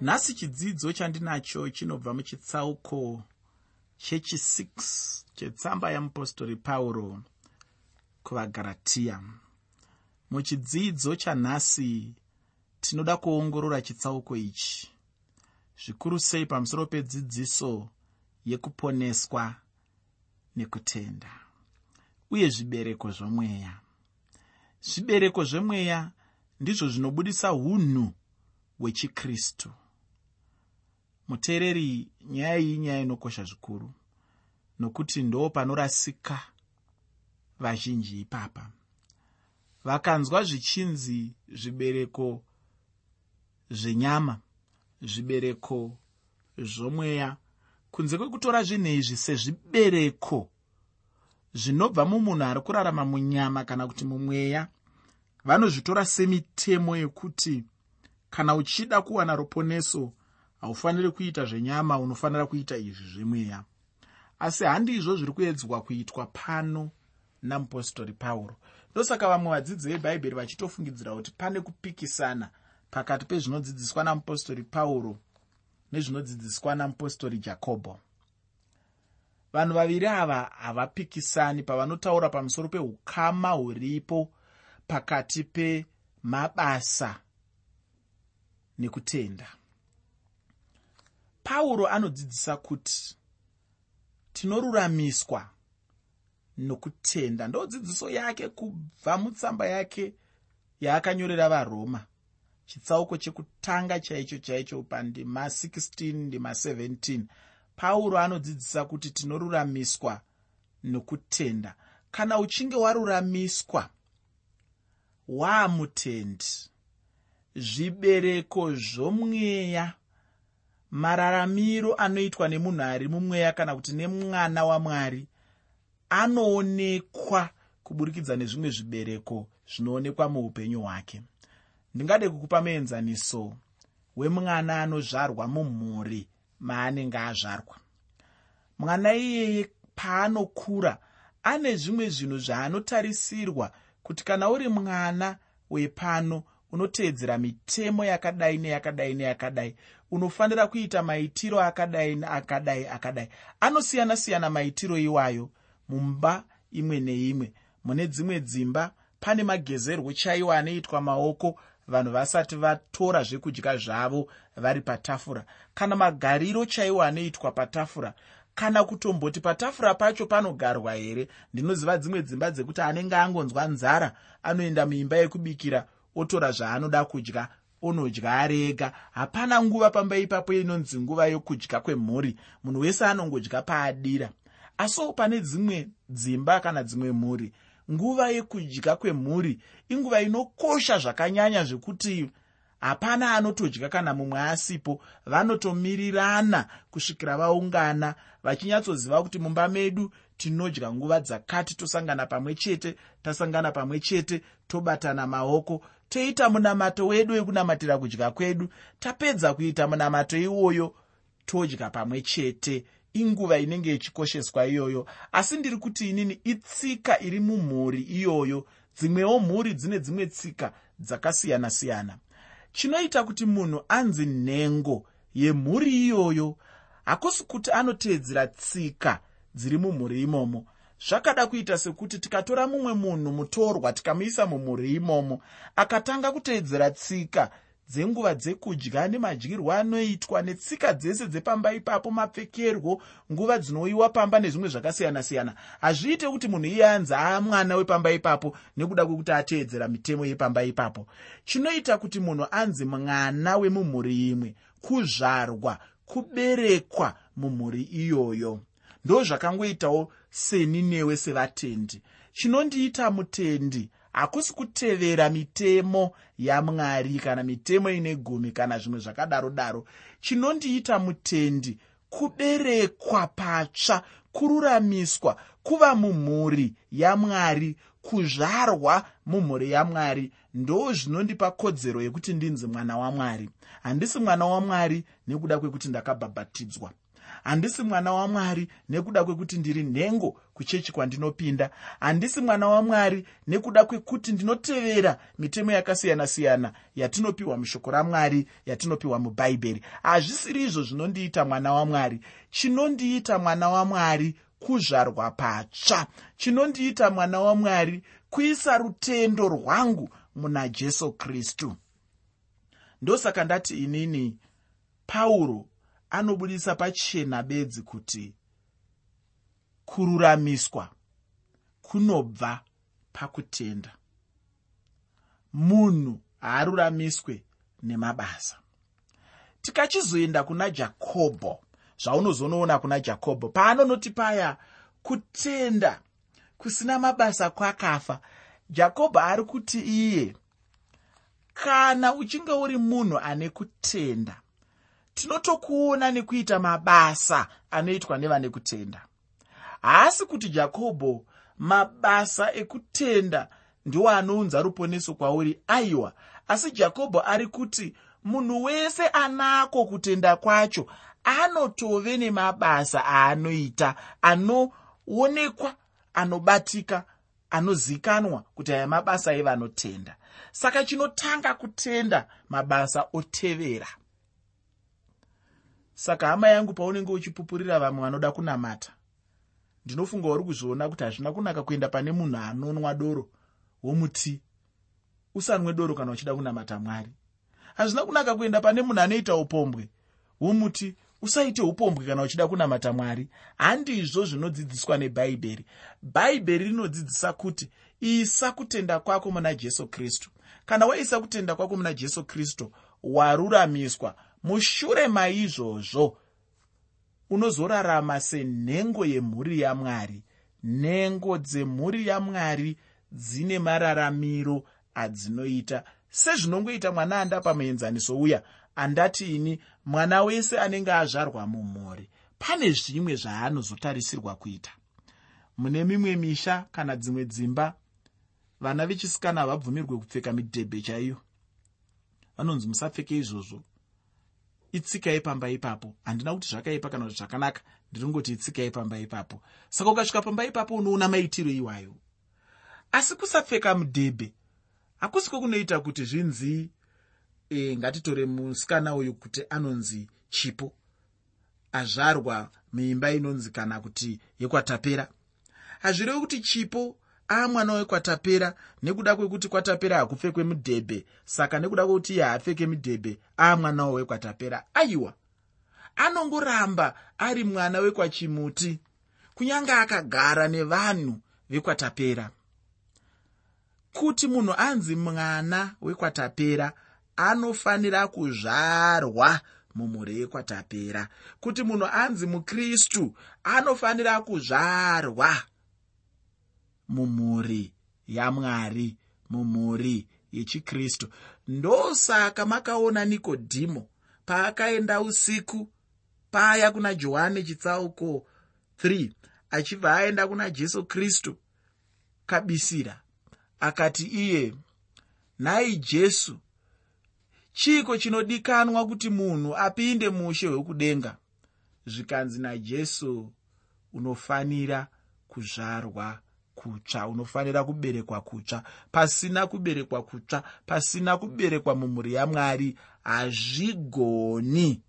nhasi chidzidzo chandinacho chinobva muchitsauko chechi6 chetsamba yamupostori pauro kuvagaratiya muchidzidzo chanhasi tinoda kuongorora chitsauko ichi. Zvikuru sei pamusoro pedzidziso yekuponeswa nekutenda uye zvibereko zvomweya zvibereko zvemweya ndizvo zvinobudisa unhu hwechikristu muteereri nyaya iyi nyaya inokosha zvikuru. Nokuti ndo panorasika vazhinji ipapa. Vakanzwa zvichinzi zvibereko zvenyama zvibereko zvomweya. Kunze kwekutora zvinhu izvi sezvibereko zvinobva mumunhu ari kurarama munyama kana kuti mumweya vanozvitora semitemo yekuti kana uchida kuwana ruponeso haufaniri kuita zvenyama unofanira kuita izvi zvemweya. Asi handizvo zviri kuedzwa kuitwa pano namupostori pauro. Ndosaka vamwe vadzidzi vebhaibheri vachitofungidzira kuti pane kupikisana pakati pezvinodzidziswa namupostori pauro nezvinodzidziswa namupostori jakobho vanhu vaviri ava havapikisani pavanotaura pamusoro peukama huripo pakati pemabasa nekutenda pauro anodzidzisa kuti tinoruramiswa nokutenda. Ndodzidziso yake kubva mutsamba yake yaakanyorera varoma. Chitsauko chekutanga chaicho chaicho pandima 16 ndima 17 pauro anodzidzisa kuti tinoruramiswa nokutenda. Kana uchinge waruramiswa waamutendi. Zvibereko zvomweya mararamiro anoitwa nemunhu ari mumweya kana kuti nemwana wamwari anoonekwa kuburikidza nezvimwe zvibereko zvinoonekwa muupenyu hwake. Ndingade kukupa muenzaniso wemwana anozvarwa mumhuri maanenge azvarwa. Mwana iyeye paanokura ane zvimwe zvinhu zvaanotarisirwa kuti kana uri mwana wepano unoteedzera mitemo yakadai neyakadai neyakadai unofanira kuita maitiro akadai neakadai akadai. Anosiyana-siyana maitiro iwayo mumba imwe neimwe. Mune dzimwe dzimba pane magezerwo chaiwo anoitwa maoko. Vanhu vasati vatora zvekudya zvavo vari patafura. Kana magariro chaiwo anoitwa patafura. Kana kutomboti patafura pacho panogarwa here? Ndinoziva dzimwe dzimba dzekuti anenge angonzwa nzara anoenda muimba yekubikira otora zvaanoda kudya onodya ari ega hapana nguva pamba ipapo inonzi nguva yokudya kwemhuri. Munhu wese anongodya paadira. Asiwo pane dzimwe dzimba kana dzimwe mhuri nguva yekudya kwemhuri inguva inokosha zvakanyanya zvekuti hapana anotodya kana mumwe asipo. Vanotomirirana kusvikira vaungana vachinyatsoziva kuti mumba medu tinodya nguva dzakati. Tosangana pamwe chete tasangana pamwe chete tobatana maoko toita munamato wedu wekunamatira kudya kwedu tapedza kuita munamato iwoyo todya pamwe chete inguva inenge ichikosheswa iyoyo. Asi ndiri kuti inini itsika iri mumhuri iyoyo dzimwewo mhuri dzine dzimwe tsika dzakasiyana-siyana. Chinoita kuti munhu anzi nhengo yemhuri iyoyo hakusi kuti anoteedzera tsika dziri mumhuri imomo zvakada kuita sekuti tikatora mumwe munhu mutorwa tikamuisa mumhuri imomo akatanga kuteedzera tsika dzenguva dzekudya nemadyirwo anoitwa netsika dzese dzepamba ipapo mapfekerwo nguva dzinowiwa pamba nezvimwe zvakasiyana-siyana. Hazviite kuti munhu iye anzi amwana wepamba ipapo nekuda kwekuti ateedzera mitemo yepamba ipapo. Chinoita kuti munhu anzi mwana wemumhuri imwe kuzvarwa kuberekwa mumhuri iyoyo ndo zvakangoitawo seni newe sevatendi. Chinondiita mutendi hakusi kutevera mitemo yamwari kana mitemo ine gumi kana zvimwe zvakadaro daro chinondiita mutendi kuberekwa patsva kururamiswa kuva mumhuri yamwari kuzvarwa mumhuri yamwari. Ndo zvinondipa kodzero yekuti ndinzi mwana wamwari. Handisi mwana wamwari nekuda kwekuti ndakabhabhatidzwa handisi mwana wamwari nekuda kwekuti ndiri nhengo kuchechi kwandinopinda. Handisi mwana wamwari nekuda kwekuti ndinotevera mitemo yakasiyana-siyana yatinopiwa mushoko ramwari yatinopiwa mubhaibheri hazvisiri izvo zvinondiita mwana wamwari chinondiita mwana wamwari kuzvarwa patsva. Chinondiita mwana wamwari kuisa rutendo rwangu muna jesu kristu. Ndosaka ndati inini pauro anobudisa pachena bedzi kuti kururamiswa kunobva pakutenda. Munhu haaruramiswe nemabasa. Tikachizoenda kuna jakobho zvaunozonoona kuna jakobho paanonoti paya kutenda kusina mabasa kwakafa jakobho ari kuti iye kana uchinge uri munhu ane kutenda tinotokuona nekuita mabasa anoitwa nevane kutenda haasi kuti jakobho mabasa ekutenda ndiwo anounza ruponeso kwauri aiwa asi jakobho ari kuti munhu wese anako kutenda kwacho anotove nemabasa aanoita anoonekwa anobatika anozikanwa kuti aya mabasa evanotenda. Saka chinotanga kutenda mabasa otevera saka hama yangu paunenge uchipupurira vamwe vanoda kunamata ndinofunga uri kuzviona kuti hazvina kunaka kuenda pane munhu anonwa doro womuti. Usanwe doro kana uchida kunamata mwari. Hazvina kunaka kuenda pane munhu anoita upombwe womuti usaite upombwe kana uchida kunamata mwari. Handizvo zvinodzidziswa nebhaibheri bhaibheri rinodzidzisa kuti isa kutenda kwako muna jesu kristu. Kana waisa kutenda kwako muna jesu kristu waruramiswa mushure maizvozvo unozorarama senhengo yemhuri yamwari. Nhengo dzemhuri yamwari dzine mararamiro adzinoita. Sezvinongoita mwana andapa muenzaniso uya andati ini mwana wese anenge azvarwa mumhuri pane zvimwe zvaanozotarisirwa kuita. Mune mimwe misha kana dzimwe dzimba vana vechisikana havabvumirwe kupfeka midhebhe chaiyo. Vanonzi musapfeke izvozvo itsika yepamba ipapo. Handina kuti zvakaipa kana kuti zvakanaka. Ndiringoti itsika yepamba ipapo. Saka ukasvika pamba ipapo unoona maitiro iwayo. Asi kusapfeka mudhebhe hakusiko kunoita kuti zvinzi e, ngatitore musikana uyu kuti anonzi chipo azvarwa muimba inonzi kana kuti yekwatapera. Hazvirevi kuti chipo aamwana wekwatapera nekuda kwekuti kwatapera hakupfekwe mudhebhe saka nekuda kwekuti iye haapfeke mudhebhe aamwanawo wekwatapera aiwa! Anongoramba ari mwana wekwachimuti kunyange akagara nevanhu vekwatapera. Kuti munhu anzi mwana wekwatapera anofanira kuzvarwa mumhuri yekwatapera. Kuti munhu anzi mukristu anofanira kuzvarwa mumhuri yamwari mumhuri yechikristu. Ndosaka makaona nikodhimo paakaenda usiku paya kuna johani chitsauko 3 achibva aenda kuna jesu kristu kabisira akati iye nhai jesu. Chiiko chinodikanwa kuti munhu apinde muushe hwekudenga? Zvikanzi najesu unofanira kuzvarwa kutsva unofanira kuberekwa kutsva. Pasina kuberekwa kutsva pasina kuberekwa mumhuri yamwari hazvigoni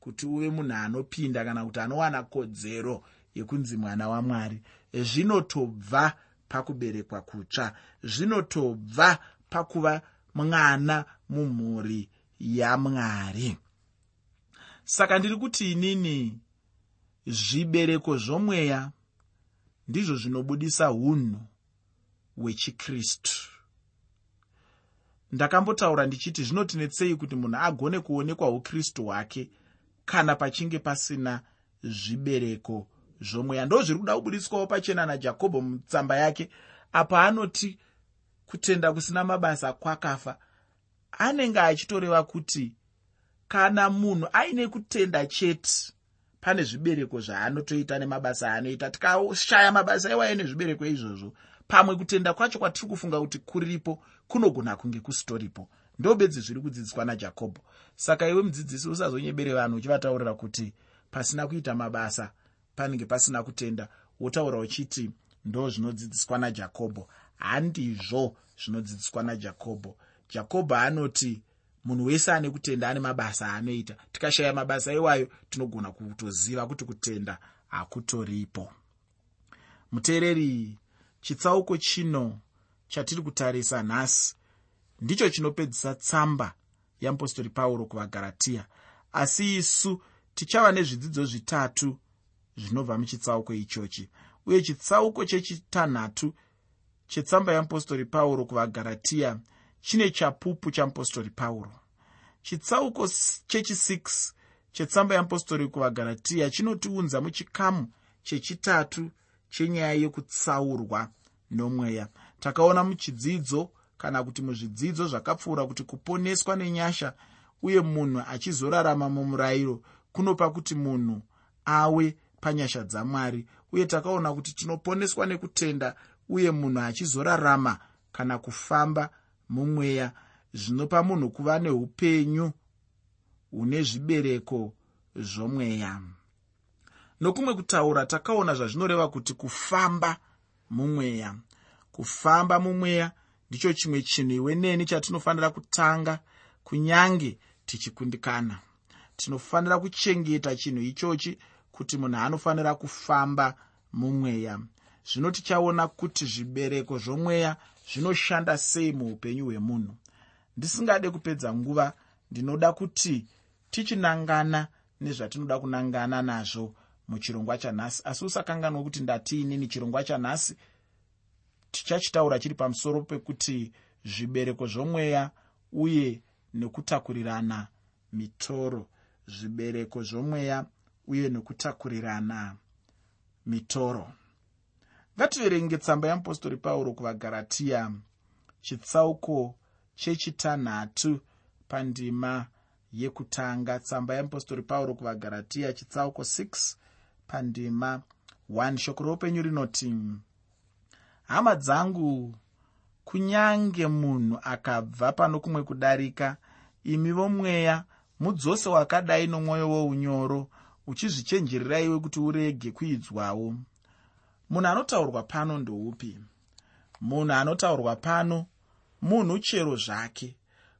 kuti uve munhu anopinda kana kuti anowana kodzero yekunzi mwana wamwari. Zvinotobva pakuberekwa kutsva zvinotobva pakuva mwana mumhuri yamwari. Saka ndiri kuti inini zvibereko zvomweya ndizvo zvinobudisa unhu hwechikristu. Ndakambotaura ndichiti zvinotinetsei kuti munhu agone kuonekwa ukristu hwake kana pachinge pasina zvibereko zvomweya? Ndo zviri kuda kubudiswawo pachena najakobho mutsamba yake apa anoti kutenda kusina mabasa kwakafa. Anenge achitoreva kuti kana munhu aine kutenda chete pane zvibereko zvaanotoita nemabasa aanoita tikashaya mabasa iwayo nezvibereko izvozvo. Pamwe kutenda kwacho kwatiri kufunga kuti kuripo kunogona kunge kusitoripo ndo bedzi zviri kudzidziswa najakobho saka iwe mudzidzisi usazonyebere vanhu uchivataurira kuti pasina kuita mabasa panenge pasina kutenda wotaura uchiti ndo zvinodzidziswa najakobho handizvo zvinodzidziswa najakobho jakobho anoti munhu wese ane kutenda ane mabasa aanoita. Tikashaya mabasa iwayo tinogona kutoziva kuti kutenda hakutoripo. Muteereri chitsauko chino chatiri kutarisa nhasi ndicho chinopedzisa tsamba yeapostori pauro kuvagaratiya asi isu tichava nezvidzidzo zvitatu zvinobva muchitsauko ichochi uye chitsauko chechitanhatu chetsamba yeapostori pauro kuvagaratiya chine chapupu chamupostori pauro. Chitsauko chechi6 chetsamba yeapostori kuvagaratiya chinotiunza muchikamu chechitatu chenyaya yekutsaurwa nomweya. Takaona muchidzidzo kana kuti muzvidzidzo zvakapfuura kuti kuponeswa nenyasha uye munhu achizorarama mumurayiro kunopa kuti munhu awe panyasha dzamwari. Uye takaona kuti tinoponeswa nekutenda uye munhu achizorarama kana kufamba mumweya zvinopa munhu kuva neupenyu hune zvibereko zvomweya. Nokumwe kutaura takaona zvazvinoreva kuti kufamba mumweya. Kufamba mumweya ndicho chimwe chinhu iwe neni chatinofanira kutanga kunyange tichikundikana. Tinofanira kuchengeta chinhu ichochi kuti munhu anofanira kufamba mumweya. Zvino tichaona kuti zvibereko zvomweya zvinoshanda sei muupenyu hwemunhu. Ndisingade kupedza nguva ndinoda kuti tichinangana nezvatinoda kunangana nazvo muchirongwa chanhasi. Asi usakanganwa kuti ndatiinini chirongwa chanhasi tichachitaura chiri pamusoro pekuti zvibereko zvomweya uye nekutakurirana mitoro. Zvibereko zvomweya uye nekutakurirana mitoro ngativerenge tsamba yeapostori pauro kuvagaratiya chitsauko chechitanhatu pandima yekutanga. Tsamba yeapostori pauro kuvagaratiya chitsauko 6 pandima 1 shoko roupenyu rinoti hama dzangu kunyange munhu akabva pano kumwe kudarika imi vomweya mudzose wakadai nomwoyo wounyoro uchizvichenjerera iwe kuti urege kuidzwawo munhu anotaurwa pano ndoupi? Munhu anotaurwa pano munhu chero zvake.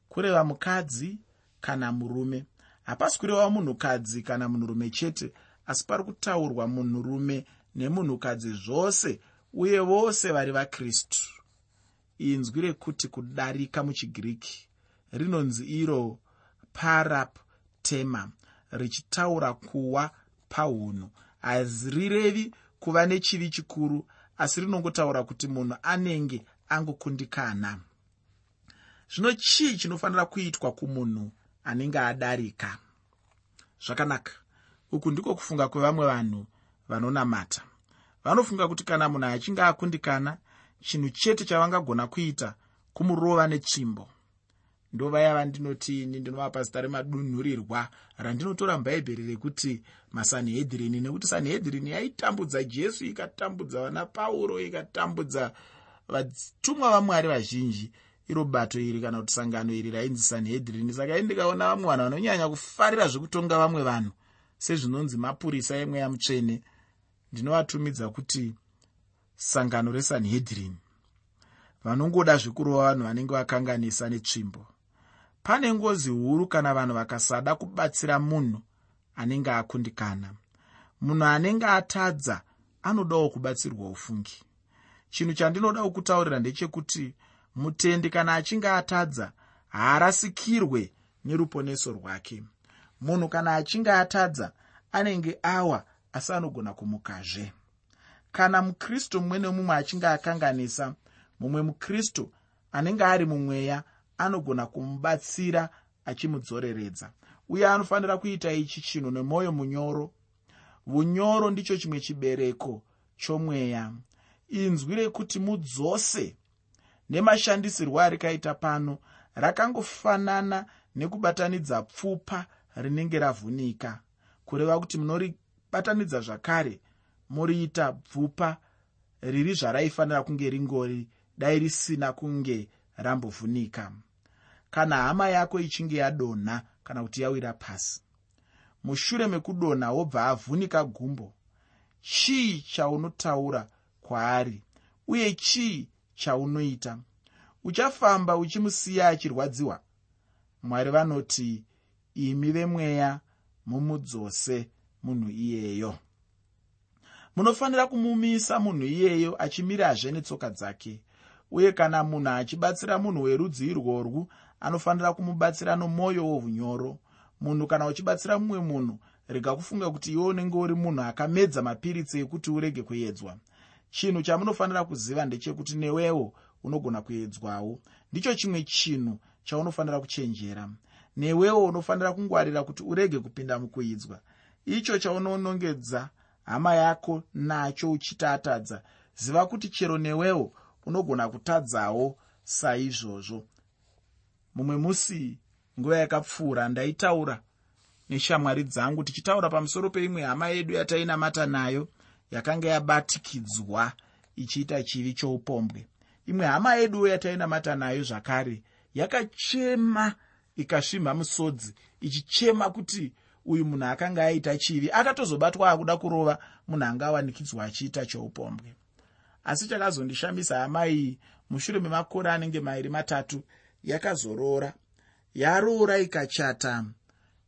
Kureva mukadzi kana murume. Hapasi kureva munhukadzi kana munhurume chete asi pari kutaurwa munhurume nemunhukadzi zvose uye vose vari vakristu. Inzwi rekuti kudarika muchigiriki rinonzi iro parap tema richitaura kuwa paunhu hazirirevi kuva nechivi chikuru asi rinongotaura kuti munhu anenge angokundikana. Zvino chii chinofanira kuitwa kumunhu anenge adarika? Zvakanaka. Uku ndiko kufunga kwevamwe vanhu vanonamata. Vanofunga kuti kana munhu achinge akundikana chinhu chete chavangagona kuita kumurova netsvimbo ndovaya vandinotiini ndinovapa zita remadunhurirwa randinotora mubhaibheri rekuti masanhedhirini nekuti sanhedhirini yaitambudza jesu ikatambudza vana pauro ikatambudza vatumwa vamwari vazhinji. Iro bato iri kana kuti sangano iri rainzi sanhedhirini saka indikaona vamwe vanhu vanonyanya kufarira zvekutonga vamwe vanhu sezvinonzi mapurisa emweya mutsvene ndinovatumidza kuti sangano resanhedhirini vanongoda zvekurova vanhu vanenge vakanganisa netsvimbo pane ngozi huru kana vanhu vakasada kubatsira munhu anenge akundikana. Munhu anenge atadza anodawo kubatsirwa ufungi. Chinhu chandinodawo kutaurira ndechekuti mutendi kana achinge atadza haarasikirwe neruponeso rwake. Munhu kana achinge atadza anenge awa asi anogona kumukazve. Kana mukristu mumwe nemumwe achinge akanganisa mumwe mukristu anenge ari mumweya anogona kumubatsira achimudzoreredza uye anofanira kuita ichi chinhu nemwoyo munyoro. Unyoro ndicho chimwe chibereko chomweya. Inzwi rekuti mudzose nemashandisirwo arikaita pano rakangofanana nekubatanidza pfupa rinenge ravhunika. Kureva kuti munoribatanidza zvakare muriita bvupa riri zvaraifanira kunge ringori dai risina kunge rambovhunika kana hama yako ichinge yadonha kana kuti yawira pasi. Mushure mekudonha wobva avhunika gumbo chii chaunotaura kwaari uye chii chaunoita? Uchafamba uchimusiya achirwadziwa? Mwari vanoti imi vemweya mumudzose munhu iyeyo. Munofanira kumumisa munhu iyeyo achimirazve netsoka dzake uye kana munhu achibatsira munhu werudzi irworwu anofanira kumubatsira nomwoyo wounyoro munhu kana uchibatsira mumwe munhu rega kufunga kuti iwe unenge uri munhu akamedza mapiritsi ekuti urege kuedzwa chinhu chamunofanira kuziva ndechekuti newewo unogona kuedzwawo ndicho chimwe chinhu chaunofanira kuchenjera. Newewo unofanira kungwarira kuti urege kupinda mukuidzwa icho chaunonongedza hama yako nacho uchitatadza ziva kuti chero newewo unogona kutadzawo saizvozvo mumwe musi nguva yakapfuura ndaitaura neshamwari dzangu tichitaura pamusoro peimwe hama yedu yatainamata nayo yakanga yabatikidzwa ichiita chivi choupombwe. Imwe hama yedu yatainamata nayo zvakare yakachema ikasvimha musodzi ichichema kuti uyu munhu akanga aita chivi akatozobatwa akuda kurova munhu anga awanikidzwa achiita choupombwe. Asi chakazondishamisa hama iyi mushure memakore anenge mairi matatu yakazoroora yaroora ikachata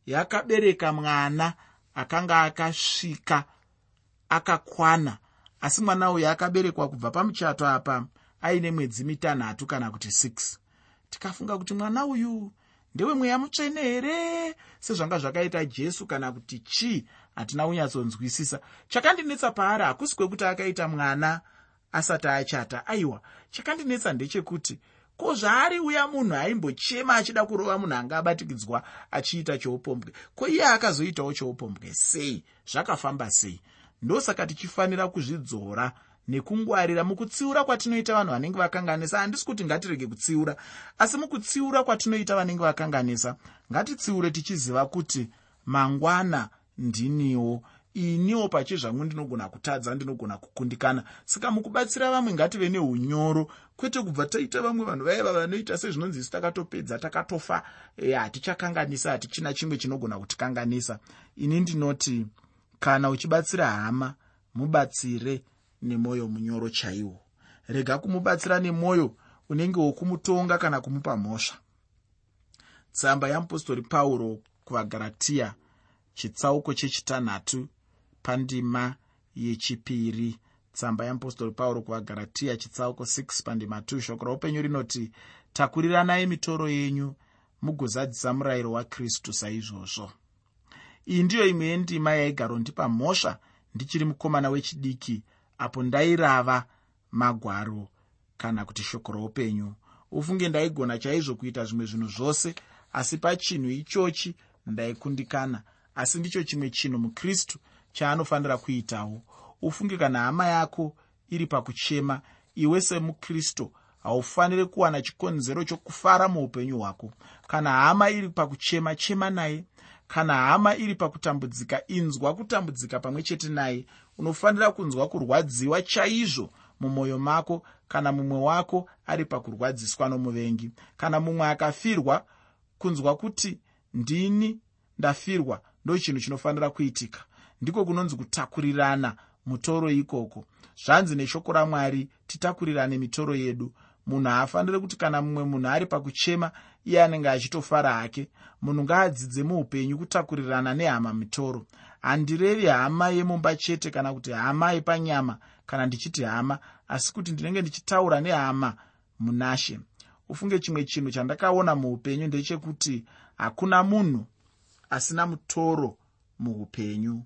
yakabereka mwana akanga akasvika akakwana asi mwana uyu akaberekwa kubva pamuchato apa aine mwedzi mitanhatu kana kuti 6 tikafunga kuti mwana uyu ndewe mweya mutsvene here? Sezvanga zvakaita jesu kana kuti chii? Hatina kunyatsonzwisisa chakandinetsa paari? Hakusi kwekuti akaita mwana asati achata. Aiwa chakandinetsa ndechekuti ko zvaari uya munhu aimbochema achida kurova munhu anga abatikidzwa achiita choupombwe ko iye akazoitawo choupombwe sei? Zvakafamba sei? Ndosaka tichifanira kuzvidzora nekungwarira mukutsiura kwatinoita vanhu vanenge vakanganisa handisi kuti ngatirege kutsiura asi mukutsiura kwatinoita vanenge vakanganisa ngatitsiure tichiziva kuti mangwana ndiniwo iniwo pachizvangu ndinogona kutadza ndinogona kukundikana. Saka mukubatsira vamwe ngative neunyoro kwete kubva taita vamwe vanhu vaiva vanoita sezvinonzi isi takatopedza takatofa. E, hatichakanganisa hatichina chimwe chinogona kutikanganisa. Ini ndinoti kana uchibatsira hama mubatsire nemwoyo munyoro chaiwo. Rega kumubatsira nemwoyo unenge wokumutonga kana kumupa mhosva. Tsamba yamupostori pauro kuvagaratiya chitsauko chechitanhatu pandima yechipiri. Tsamba yamupostori pauro kuvagaratiya chitsauko 6 pandima 2 shoko raupenyu rinoti takuriranai mitoro yenyu mugozadzisa murayiro wakristu saizvozvo. Iyi ndiyo imwe yendima yaigarondipa mhosva ndichiri mukomana wechidiki apo ndairava magwaro kana kuti shoko roupenyu. Ufunge ndaigona chaizvo kuita zvimwe zvinhu zvose asi pachinhu ichochi ndaikundikana asi ndicho chimwe chinhu mukristu chaanofanira kuitawo. Ufunge kana hama yako iri pakuchema iwe semukristu haufaniri kuwana chikonzero chokufara muupenyu hwako. Kana hama iri pakuchema chema naye. Kana hama iri pakutambudzika inzwa kutambudzika pamwe chete naye. Unofanira kunzwa kurwadziwa chaizvo mumwoyo mako kana mumwe wako ari pakurwadziswa nomuvengi. Kana mumwe akafirwa kunzwa kuti ndini ndafirwa ndo chinhu chinofanira kuitika ndiko kunonzi kutakurirana mutoro ikoko. Zvanzi neshoko ramwari titakurirane mitoro yedu. Munhu haafaniri kuti kana mumwe munhu ari pakuchema iye anenge achitofara hake. Munhu ngaadzidze muupenyu kutakurirana nehama mitoro handirevi hama yemumba chete kana kuti hama yepanyama kana ndichiti hama asi kuti ndinenge ndichitaura nehama munashe. Ufunge chimwe chinhu chandakaona muupenyu ndechekuti hakuna munhu asina mutoro muupenyu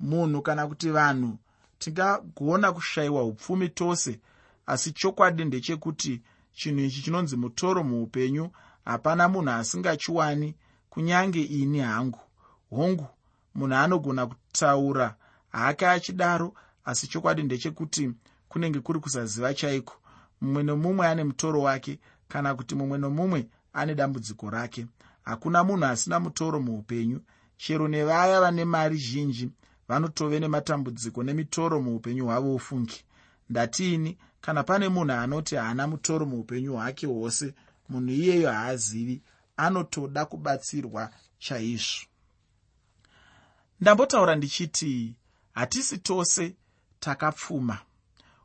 munhu kana kuti vanhu tingagona kushayiwa upfumi tose asi chokwadi ndechekuti chinhu ichi chinonzi mutoro muupenyu hapana munhu asingachiwani kunyange ini hangu. Hongu munhu anogona kutaura hake achidaro asi chokwadi ndechekuti kunenge kuri kusaziva chaiko. Mumwe nomumwe ane mutoro wake kana kuti mumwe nomumwe ane dambudziko rake. Hakuna munhu asina mutoro muupenyu. Chero nevaya vane mari zhinji vanotove nematambudziko nemitoro muupenyu hwavo ufungi. Ndatiini kana pane munhu anoti haana mutoro muupenyu hwake hwose munhu iyeyo haazivi anotoda kubatsirwa chaizvo. Ndambotaura ndichiti hatisi tose takapfuma.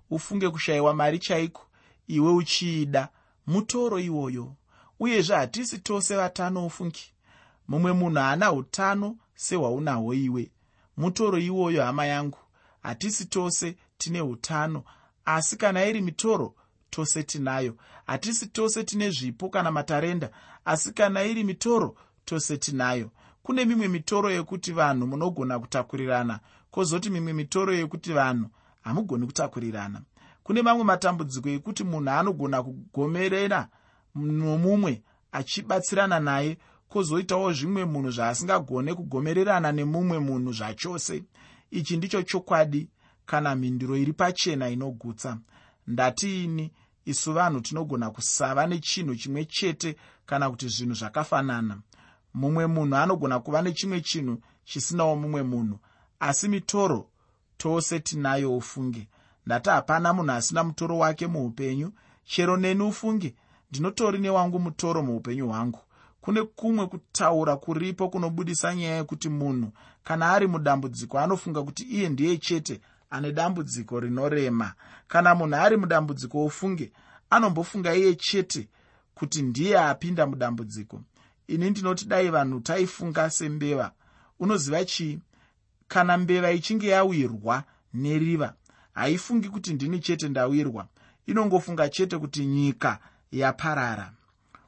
Ufunge kushayiwa mari chaiko? Iwe uchiida. Mutoro iwoyo. Uyezve hatisi tose vatano ufungi. Mumwe munhu haana utano sehwaunahwo iwe mutoro iwoyo hama yangu. Hatisi tose tine utano asi kana iri mitoro tose tinayo. Hatisi tose tine zvipo kana matarenda asi kana iri mitoro tose tinayo. Kune mimwe mitoro yekuti vanhu munogona kutakurirana kwozoti mimwe mitoro yekuti vanhu hamugoni kutakurirana. Kune mamwe matambudziko ekuti munhu anogona kugomerera nomumwe achibatsirana naye kwozoitawo zvimwe munhu zvaasingagone kugomererana nemumwe munhu zvachose. Ichi ndicho chokwadi kana mhinduro iri pachena inogutsa. Ndatiini isu vanhu tinogona kusava nechinhu chimwe chete kana kuti zvinhu zvakafanana. Mumwe munhu anogona kuva nechimwe chinhu chisinawo mumwe munhu asi mitoro tose tinayo ufunge. Ndati hapana munhu asina mutoro wake muupenyu chero neni ufunge ndinotori newangu mutoro muupenyu hwangu kune kumwe kutaura kuripo kunobudisa nyaya yekuti munhu kana ari mudambudziko anofunga kuti iye ndiye chete ane dambudziko rinorema. Kana munhu ari mudambudziko ufunge anombofunga iye chete kuti ndiye apinda mudambudziko. Ini ndinoti dai vanhu taifunga sembeva. Unoziva chii kana mbeva ichinge yawirwa neriva haifungi kuti ndini chete ndawirwa. Inongofunga chete kuti nyika yaparara.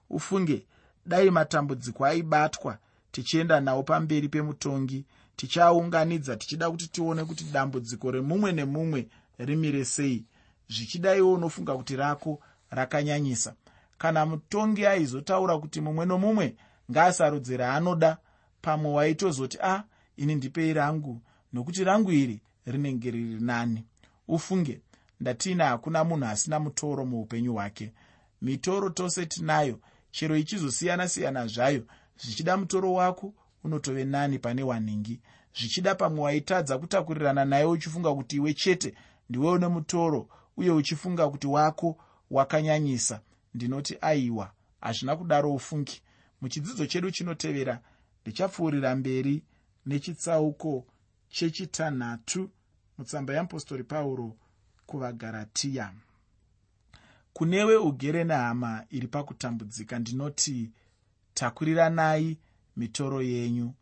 Ufunge dai matambudziko aibatwa tichienda nawo pamberi pemutongi tichiaunganidza tichida kuti tione kuti dambudziko remumwe nemumwe rimire sei. Zvichidaiwo unofunga kuti rako rakanyanyisa. Kana mutongi aizotaura kuti mumwe nomumwe ngaasarudze raanoda pamwe waitozoti a ah, ini ndipei rangu nokuti rangu iri rinenge riri nani. Ufunge ndatiina hakuna munhu asina mutoro muupenyu hwake. Mitoro tose tinayo chero ichizosiyana-siyana zvayo zvichida mutoro wako unotove nani pane wanhingi zvichida pamwe waitadza kutakurirana naye uchifunga kuti iwe chete ndiwe une mutoro uye uchifunga kuti wako wakanyanyisa. Ndinoti aiwa hazvina kudaro ufungi. Muchidzidzo chedu chinotevera ndichapfuurira mberi nechitsauko chechitanhatu mutsamba yeapostori pauro kuvagaratiya kunewe ugere nehama iri pakutambudzika ndinoti takuriranai mitoro yenyu